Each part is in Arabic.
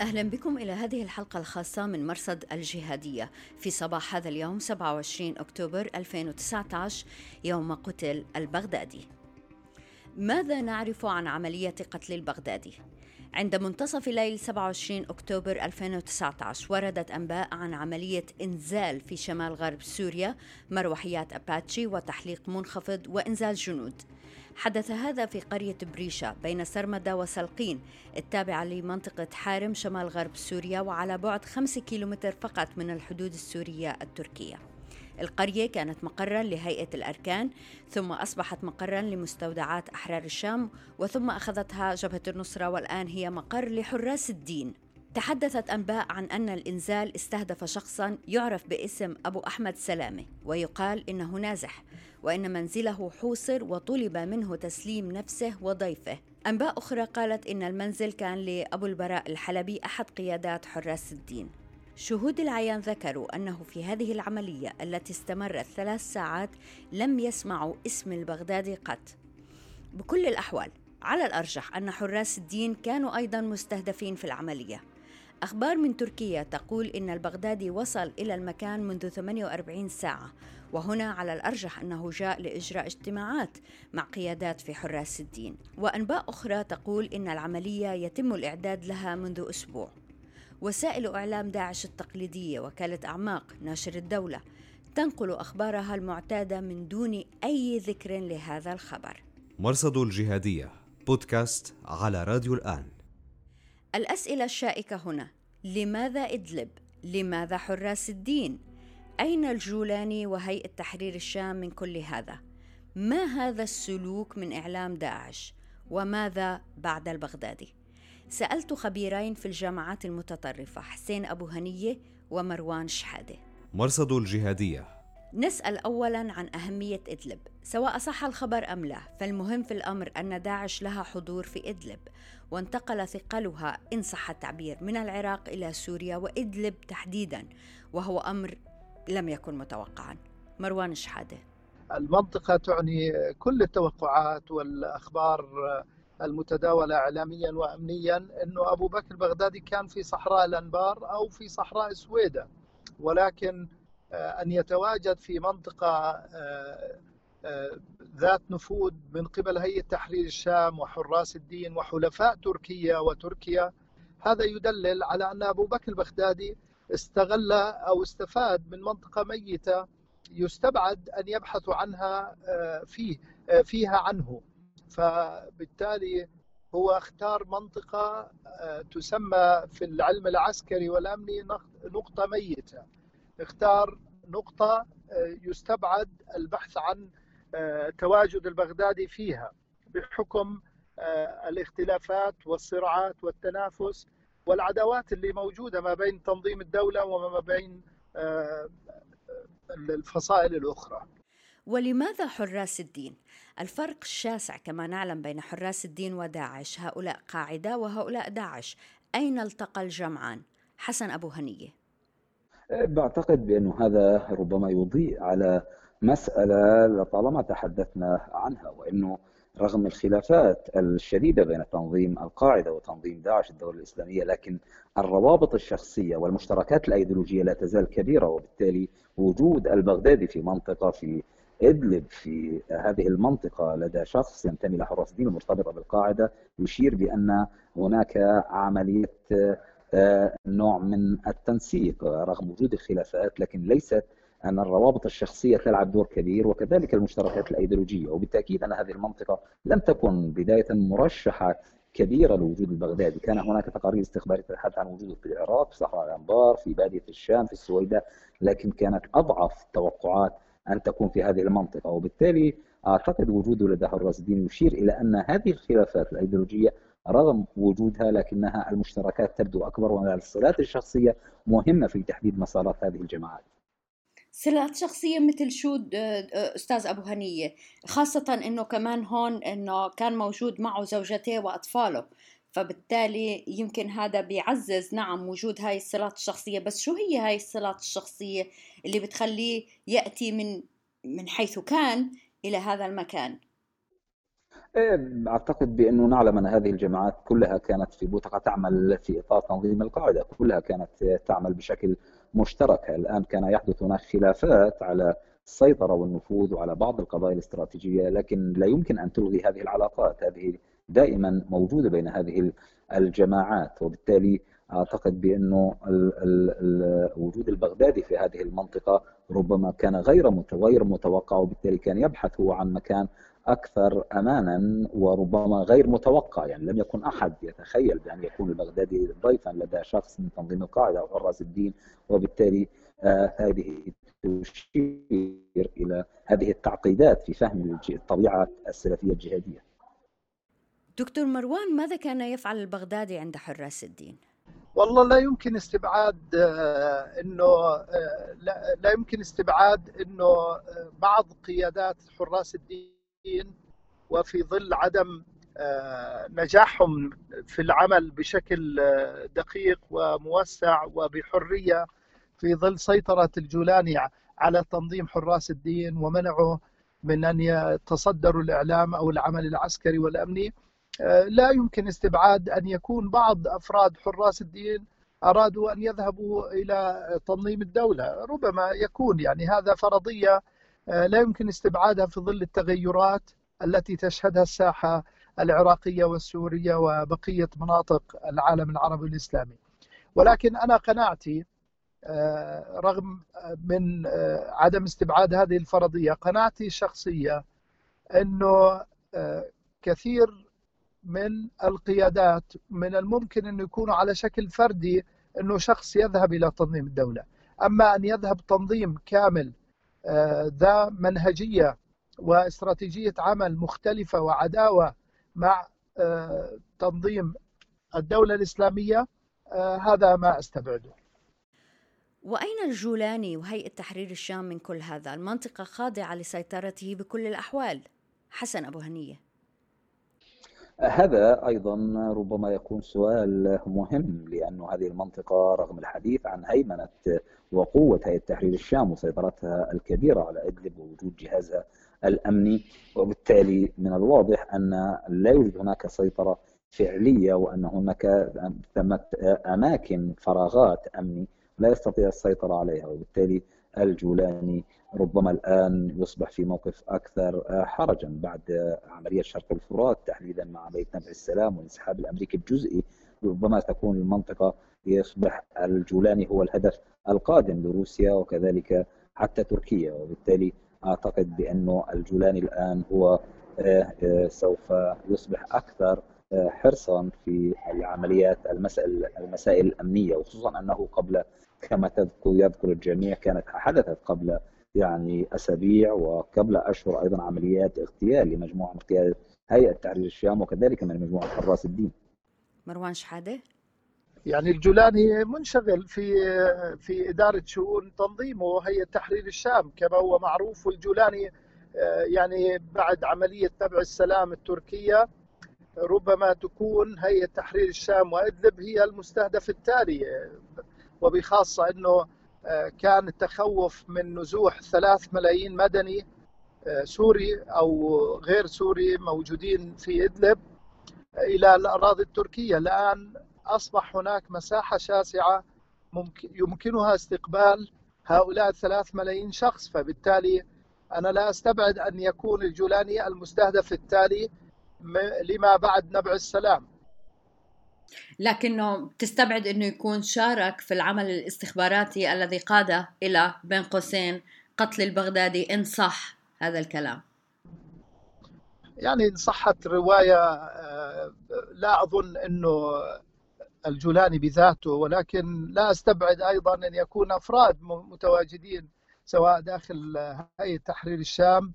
أهلا بكم إلى هذه الحلقة الخاصة من مرصد الجهادية. في صباح هذا اليوم 27 أكتوبر 2019 يوم قتل البغدادي. ماذا نعرف عن عملية قتل البغدادي؟ عند منتصف ليل 27 أكتوبر 2019 وردت أنباء عن عملية إنزال في شمال غرب سوريا مروحيات أباتشي وتحليق منخفض وإنزال جنود. حدث هذا في قرية بريشة بين سرمدة وسلقين التابعة لمنطقة حارم شمال غرب سوريا وعلى بعد 5 كيلومتر فقط من الحدود السورية التركية. القرية كانت مقرا لهيئة الأركان ثم أصبحت مقرا لمستودعات أحرار الشام وثم أخذتها جبهة النصرة والآن هي مقر لحراس الدين. تحدثت أنباء عن أن الإنزال استهدف شخصا يعرف باسم أبو أحمد سلامة ويقال إنه نازح وإن منزله حوصر وطلب منه تسليم نفسه وضيفه. أنباء أخرى قالت إن المنزل كان لأبو البراء الحلبي أحد قيادات حراس الدين. شهود العيان ذكروا أنه في هذه العملية التي استمرت ثلاث ساعات لم يسمعوا اسم البغدادي قط. بكل الأحوال على الأرجح أن حراس الدين كانوا أيضا مستهدفين في العملية. أخبار من تركيا تقول إن البغدادي وصل إلى المكان منذ 48 ساعة وهنا على الأرجح أنه جاء لإجراء اجتماعات مع قيادات في حراس الدين. وأنباء أخرى تقول إن العملية يتم الإعداد لها منذ أسبوع. وسائل إعلام داعش التقليدية وكالة أعماق ناشر الدولة تنقل أخبارها المعتادة من دون أي ذكر لهذا الخبر. مرصد الجهادية بودكاست على راديو الآن. الأسئلة الشائكة هنا لماذا إدلب؟ لماذا حراس الدين؟ أين الجولاني وهيئة تحرير الشام من كل هذا؟ ما هذا السلوك من إعلام داعش؟ وماذا بعد البغدادي؟ سألت خبيرين في الجامعات المتطرفة حسين أبو هنية ومروان شحادة مرصد الجهادية نسأل أولا عن أهمية إدلب سواء صح الخبر أم لا فالمهم في الأمر أن داعش لها حضور في إدلب وانتقل ثقلها إن صح التعبير من العراق إلى سوريا وإدلب تحديدا وهو أمر لم يكن متوقعا. مروان شحادة. المنطقة تعني كل التوقعات والأخبار المتداولة إعلاميا وأمنيا أنه أبو بكر البغدادي كان في صحراء الأنبار أو في صحراء سويدة ولكن أن يتواجد في منطقة ذات نفوذ من قبل هيئة تحرير الشام وحراس الدين وحلفاء تركيا وتركيا. هذا يدلل على أن أبو بكر البغدادي استغل أو استفاد من منطقة ميتة يستبعد أن يبحثوا عنها فيه فيها عنه. فبالتالي هو اختار منطقة تسمى في العلم العسكري والأمني نقطة ميتة. اختار نقطة يستبعد البحث عن تواجد البغدادي فيها بحكم الاختلافات والصراعات والتنافس والعداوات اللي موجودة ما بين تنظيم الدولة وما بين الفصائل الأخرى ولماذا حراس الدين؟ الفرق الشاسع كما نعلم بين حراس الدين وداعش هؤلاء قاعدة وهؤلاء داعش أين التقى الجمعان؟ حسن أبو هنية بعتقد بأن هذا ربما يضيء على مسألة لطالما تحدثنا عنها وأنه رغم الخلافات الشديدة بين تنظيم القاعدة وتنظيم داعش الدولة الإسلامية لكن الروابط الشخصية والمشتركات الأيديولوجية لا تزال كبيرة وبالتالي وجود البغدادي في منطقة في إدلب في هذه المنطقة لدى شخص ينتمي لحراس الدين المرتبطة بالقاعدة يشير بأن هناك عملية نوع من التنسيق رغم وجود الخلافات لكن ليست أن الروابط الشخصية تلعب دور كبير وكذلك المشتركات الأيديولوجية. وبالتأكيد أن هذه المنطقة لم تكن بداية مرشحة كبيرة لوجود البغدادي كان هناك تقارير استخبارية تتحدث عن وجوده في العراق في صحراء الأنبار في بادية الشام في السويدة لكن كانت أضعف التوقعات أن تكون في هذه المنطقة. وبالتالي أعتقد وجوده لدى حراس الدين يشير إلى أن هذه الخلافات الأيديولوجية رغم وجودها لكنها المشتركات تبدو أكبر وأن الصلات الشخصية مهمة في تحديد مسارات هذه الجماعات. صلات شخصية مثل شو أستاذ أبو هنية خاصة أنه كمان هون أنه كان موجود معه زوجته وأطفاله فبالتالي يمكن هذا بيعزز نعم وجود هاي الصلات الشخصية. بس شو هي هاي الصلات الشخصية اللي بتخليه يأتي من من حيث كان إلى هذا المكان؟ إيه، أعتقد بأنه نعلم أن هذه الجماعات كلها كانت في بوتقة تعمل في إطار تنظيم القاعدة، كلها كانت تعمل بشكل مشترك، الآن كان يحدث هناك خلافات على السيطرة والنفوذ وعلى بعض القضايا الاستراتيجية، لكن لا يمكن أن تلغي هذه العلاقات، هذه دائما موجودة بين هذه الجماعات، وبالتالي أعتقد بانه وجود البغدادي في هذه المنطقة ربما كان غير غير متوقع وبالتالي كان يبحث هو عن مكان أكثر امانا وربما غير متوقع يعني لم يكن أحد يتخيل بأن يكون البغدادي ضيفا لدى شخص من تنظيم القاعدة أو حراس الدين وبالتالي آه هذه تشير إلى هذه التعقيدات في فهم الطبيعة السلفية الجهادية. دكتور مروان ماذا كان يفعل البغدادي عند حراس الدين؟ والله لا يمكن استبعاد آه، إنه آه، لا يمكن استبعاد إنه بعض قيادات حراس الدين وفي ظل عدم آه، نجاحهم في العمل بشكل آه، دقيق وموسع وبحرية في ظل سيطرة الجولاني على تنظيم حراس الدين ومنعه من أن يتصدروا الإعلام أو العمل العسكري والأمني آه، لا يمكن استبعاد أن يكون بعض أفراد حراس الدين أرادوا أن يذهبوا إلى تنظيم الدولة ربما يكون يعني هذا فرضية لا يمكن استبعادها في ظل التغيرات التي تشهدها الساحة العراقية والسورية وبقية مناطق العالم العربي الإسلامي. ولكن أنا قناعتي آه، رغم من آه، عدم استبعاد هذه الفرضية، قناعتي الشخصيه إنه كثير من القيادات من الممكن انه يكونوا على شكل فردي إنه شخص يذهب إلى تنظيم الدولة، أما أن يذهب تنظيم كامل ذا منهجية واستراتيجية عمل مختلفة وعداوة مع آه، تنظيم الدولة الإسلامية آه، هذا ما أستبعده. وأين الجولاني وهيئة تحرير الشام من كل هذا؟ المنطقة خاضعة لسيطرته بكل الأحوال. حسن أبو هنية. هذا أيضا ربما يكون سؤال مهم لأن هذه المنطقة رغم الحديث عن هيمنة وقوة هيئة تحرير الشام وسيطرتها الكبيرة على إدلب ووجود جهازها الامني وبالتالي من الواضح أن لا يوجد هناك سيطرة فعلية وأن هناك ثمة أماكن فراغات امني لا يستطيع السيطرة عليها وبالتالي الجولاني ربما الآن يصبح في موقف أكثر آه، حرجا بعد عملية شرق الفرات تحديدا مع بيت نبع السلام والانسحاب الأمريكي الجزئي. ربما تكون المنطقة يصبح الجولاني هو الهدف القادم لروسيا وكذلك حتى تركيا. وبالتالي أعتقد بأنه الجولاني الآن هو آه، آه، سوف يصبح أكثر حرصا في العمليات المسائل المسائل الأمنية وخصوصا أنه قبل كما تذكر يذكر الجميع كانت حدثت قبل يعني أسابيع وقبل أشهر أيضا عمليات اغتيال لمجموعة من قيادة هيئة تحرير الشام وكذلك من مجموعة حراس الدين. مروان شحادة؟ يعني الجولاني منشغل في في إدارة شؤون تنظيمه وهيئه تحرير الشام كما هو معروف. والجولاني يعني بعد عملية تبع السلام التركية ربما تكون هيئة تحرير الشام وأدلب هي المستهدف التالي. وبخاصة إنه آه، كان التخوف من نزوح ثلاث ملايين مدني آه، سوري أو غير سوري موجودين في إدلب إلى الأراضي التركية. الآن أصبح هناك مساحة شاسعة ممكن يمكنها استقبال هؤلاء الثلاث ملايين شخص. فبالتالي أنا لا أستبعد أن يكون الجولاني المستهدف التالي لما بعد نبع السلام. لكنه تستبعد إنه يكون شارك في العمل الاستخباراتي الذي قاد إلى بين قوسين قتل البغدادي إن صح هذا الكلام. يعني إن صحت رواية آه، لا أظن إنه الجولاني بذاته ولكن لا أستبعد أيضا أن يكون أفراد متواجدين سواء داخل هيئة تحرير الشام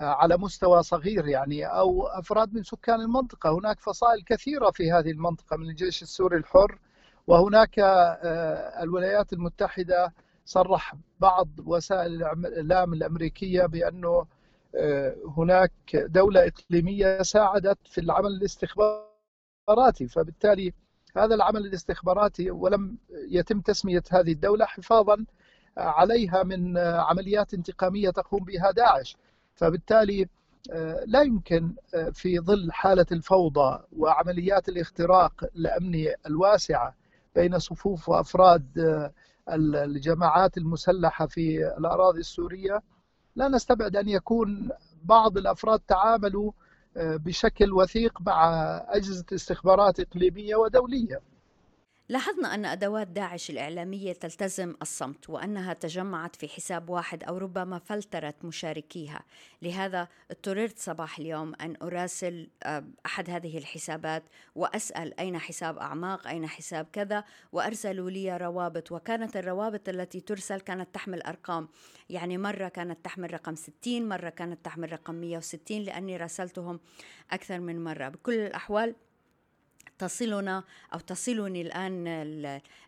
على مستوى صغير يعني أو أفراد من سكان المنطقة، هناك فصائل كثيرة في هذه المنطقة من الجيش السوري الحر وهناك آه، الولايات المتحدة صرح بعض وسائل الإعلام الأمريكية بأنه آه، هناك دولة إقليمية ساعدت في العمل الاستخباراتي. فبالتالي هذا العمل الاستخباراتي ولم يتم تسمية هذه الدولة حفاظا عليها من عمليات انتقامية تقوم بها داعش. فبالتالي آه، لا يمكن آه، في ظل حالة الفوضى وعمليات الاختراق الأمني الواسعة بين صفوف وأفراد آه، الجماعات المسلحة في الأراضي السورية لا نستبعد أن يكون بعض الأفراد تعاملوا بشكل وثيق مع أجهزة استخبارات إقليمية ودولية. لاحظنا أن أدوات داعش الإعلامية تلتزم الصمت وأنها تجمعت في حساب واحد أو ربما فلترت مشاركيها. لهذا اضطررت صباح اليوم أن أراسل آه، أحد هذه الحسابات وأسأل أين حساب أعماق أين حساب كذا وأرسلوا لي روابط. وكانت الروابط التي ترسل كانت تحمل أرقام. يعني مرة كانت تحمل رقم 60 مرة كانت تحمل رقم 160 لأني راسلتهم أكثر من مرة. بكل الأحوال تصلنا أو تصلني الآن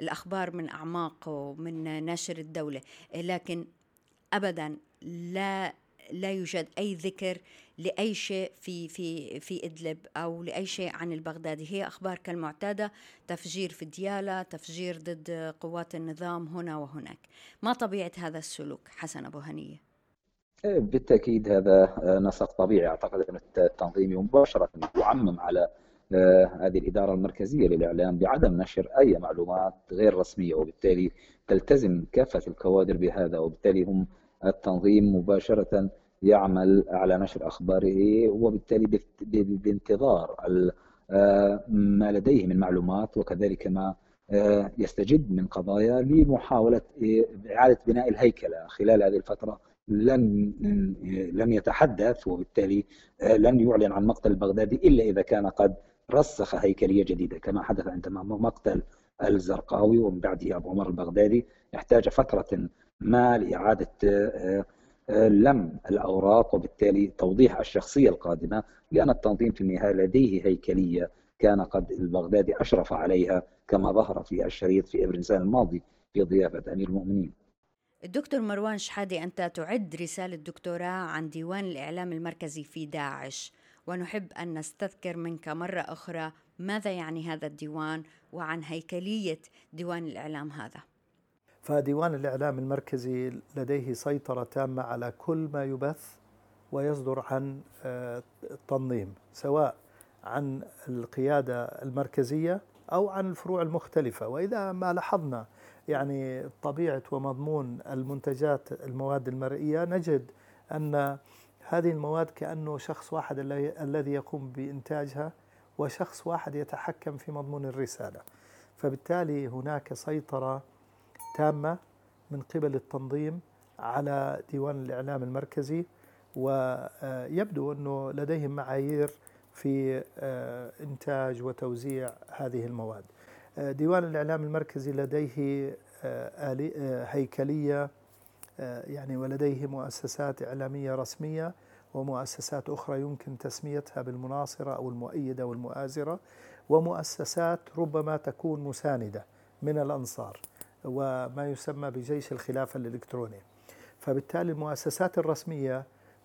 الأخبار من أعماق ومن ناشر الدولة. لكن أبدا لا لا يوجد أي ذكر لأي شيء في في في إدلب أو لأي شيء عن البغدادي. هي أخبار كالمعتادة تفجير في ديالى تفجير ضد قوات النظام هنا وهناك. ما طبيعة هذا السلوك حسن أبو هنية؟ بالتأكيد هذا نسق طبيعي. أعتقد أن التنظيم مباشرة يعمم على هذه الإدارة المركزية للإعلام بعدم نشر أي معلومات غير رسمية وبالتالي تلتزم كافة الكوادر بهذا وبالتالي هم التنظيم مباشرة يعمل على نشر أخباره وبالتالي بانتظار آه، ما لديه من معلومات وكذلك ما آه، يستجد من قضايا لمحاولة إعادة بناء الهيكلة. خلال هذه الفترة لن لن يتحدث وبالتالي لن يعلن عن مقتل البغدادي إلا إذا كان قد رسخ هيكلية جديدة كما حدث عندما مقتل الزرقاوي ومن بعده أبو عمر البغدادي. احتاج فترة ما لإعادة آه، آه، لم الأوراق وبالتالي توضيح الشخصية القادمة لأن التنظيم في النهاية لديه هيكلية كان قد البغدادي أشرف عليها كما ظهر في الشريط في إبرنسان الماضي في ضيافة أمير المؤمنين. الدكتور مروان شحادي أنت تعد رسالة دكتوراه عن ديوان الإعلام المركزي في داعش. ونحب أن نستذكر منك مرة أخرى ماذا يعني هذا الديوان وعن هيكلية ديوان الإعلام هذا. فديوان الإعلام المركزي لديه سيطرة تامة على كل ما يبث ويصدر عن آه، التنظيم سواء عن القيادة المركزية أو عن الفروع المختلفة. وإذا ما لاحظنا يعني طبيعة ومضمون المنتجات المواد المرئية نجد أن هذه المواد كأنه شخص واحد الذي يقوم بإنتاجها وشخص واحد يتحكم في مضمون الرسالة. فبالتالي هناك سيطرة تامة من قبل التنظيم على ديوان الإعلام المركزي ويبدو أنه لديهم معايير في آه، إنتاج وتوزيع هذه المواد. آه، ديوان الإعلام المركزي لديه آه، هيكلية آه، يعني ولديه مؤسسات إعلامية رسمية ومؤسسات أخرى يمكن تسميتها بالمناصرة أو المؤيدة والمؤازرة ومؤسسات ربما تكون مساندة من الأنصار وما يسمى بجيش الخلافة الإلكتروني. فبالتالي المؤسسات الرسمية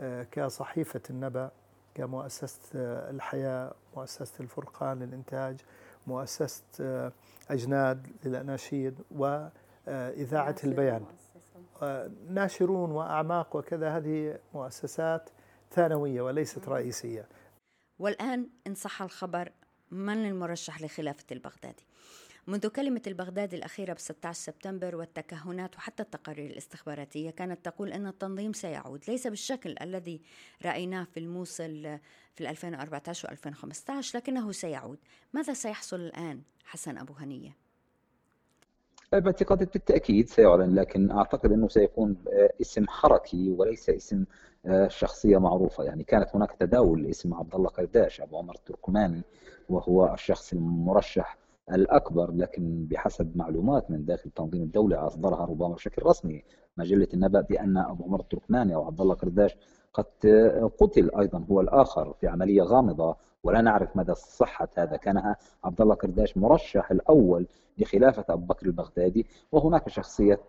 آه، كصحيفة النبأ كمؤسسة آه، الحياة مؤسسة الفرقان للإنتاج مؤسسة أجناد للأناشيد وإذاعة البيان. ناشرون وأعماق وكذا هذه مؤسسات ثانوية وليست رئيسية. والآن إن صح الخبر من المرشح لخلافة البغدادي؟ منذ كلمة البغدادي الأخيرة ب 16 سبتمبر والتكهنات وحتى التقارير الاستخباراتية كانت تقول أن التنظيم سيعود ليس بالشكل الذي رأيناه في الموصل في 2014 و 2015 لكنه سيعود. ماذا سيحصل الآن حسن أبو هنية؟ باعتقادي بالتأكيد سيعلن لكن أعتقد أنه سيكون آه، اسم حركي وليس اسم آه، شخصية معروفة. يعني كانت هناك تداول لاسم عبد الله قرداش أبو عمر التركماني وهو الشخص المرشح الأكبر لكن بحسب معلومات من داخل تنظيم الدولة أصدرها ربما بشكل رسمي مجلة النبأ بأن أبو عمر التركماني أو عبد الله قرداش قد قتل أيضا هو الآخر في عملية غامضة ولا نعرف مدى صحه هذا كان عبد الله كرداش مرشح الأول لخلافة أبو بكر البغدادي وهناك شخصية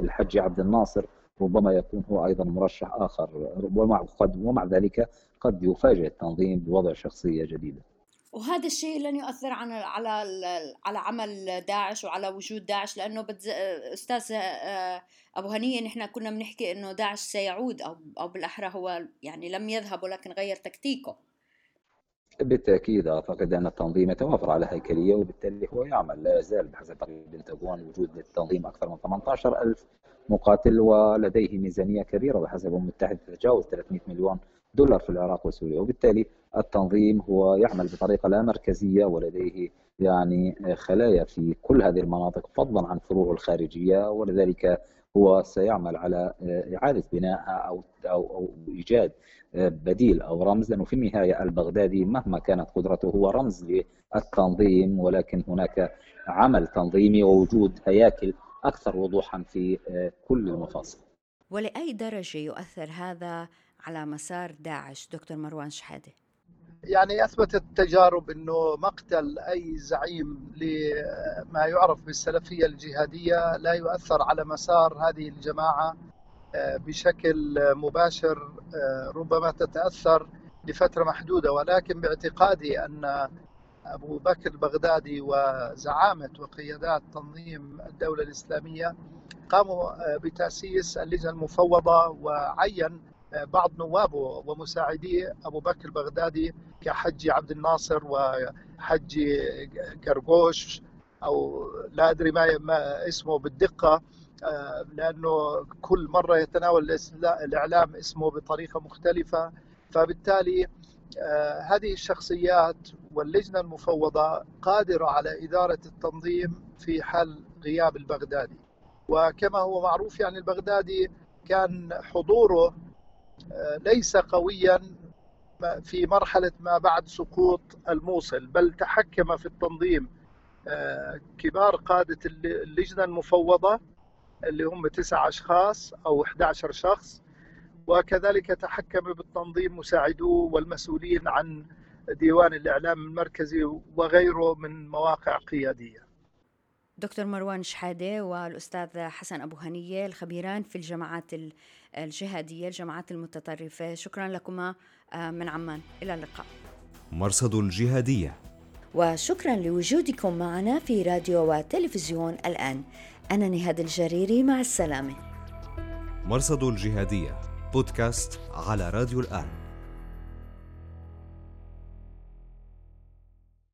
الحج عبد الناصر ربما يكون هو أيضا مرشح آخر ومع قد ومع ذلك قد يفاجئ التنظيم بوضع شخصية جديدة. وهذا الشيء لن يؤثر عن على على عمل داعش وعلى وجود داعش لأنه أستاذ آه، أبو هنية نحن كنا بنحكي إنه داعش سيعود أو أو بالأحرى هو يعني لم يذهب ولكن غير تكتيكه بالتأكيد أعتقد أن التنظيم يتوافر على هيكلية وبالتالي هو يعمل. لا يزال بحسب تقرير بنتاغون وجود للتنظيم أكثر من 18000 مقاتل ولديه ميزانية كبيرة بحسب الامم المتحده تتجاوز 300 مليون دولار في العراق وسوريا. وبالتالي التنظيم هو يعمل بطريقة لا مركزية ولديه يعني خلايا في كل هذه المناطق فضلا عن فروعه الخارجية. ولذلك هو سيعمل على إعادة بنائها أو أو أو إيجاد بديل أو رمز لأنه في النهاية البغدادي مهما كانت قدرته هو رمز للتنظيم ولكن هناك عمل تنظيمي ووجود هياكل أكثر وضوحا في كل المفاصل. ولأي درجة يؤثر هذا على مسار داعش دكتور مروان شحادة؟ يعني أثبتت التجارب إنه مقتل أي زعيم لما يعرف بالسلفية الجهادية لا يؤثر على مسار هذه الجماعة آه، بشكل مباشر آه، ربما تتأثر لفترة محدودة. ولكن باعتقادي أن أبو بكر البغدادي وزعامة وقيادات تنظيم الدولة الإسلامية قاموا آه، بتأسيس اللجنة المفوضة وعين بعض نوابه ومساعديه أبو بكر البغدادي كحجي عبد الناصر وحجي قرقوش أو لا أدري ما, ما اسمه بالدقة آه، لأنه كل مرة يتناول الإعلام اسمه بطريقة مختلفة. فبالتالي آه، هذه الشخصيات واللجنة المفوضة قادرة على إدارة التنظيم في حال غياب البغدادي. وكما هو معروف يعني البغدادي كان حضوره ليس قويا في مرحلة ما بعد سقوط الموصل بل تحكم في التنظيم. آه، كبار قادة اللجنة المفوضة اللي هم تسع أشخاص أو 11 شخص وكذلك تحكم بالتنظيم مساعدوه والمسؤولين عن ديوان الإعلام المركزي وغيره من مواقع قيادية. دكتور مروان شحادة والأستاذ حسن أبو هنية الخبيران في الجماعات الجهادية الجماعات المتطرفة. شكرا لكما آه، من عمان. إلى اللقاء. مرصد الجهاديه وشكرا لوجودكم معنا في راديو وتلفزيون الآن. أنا نهاد الجريري مع السلامة. مرصد الجهاديه بودكاست على راديو الآن.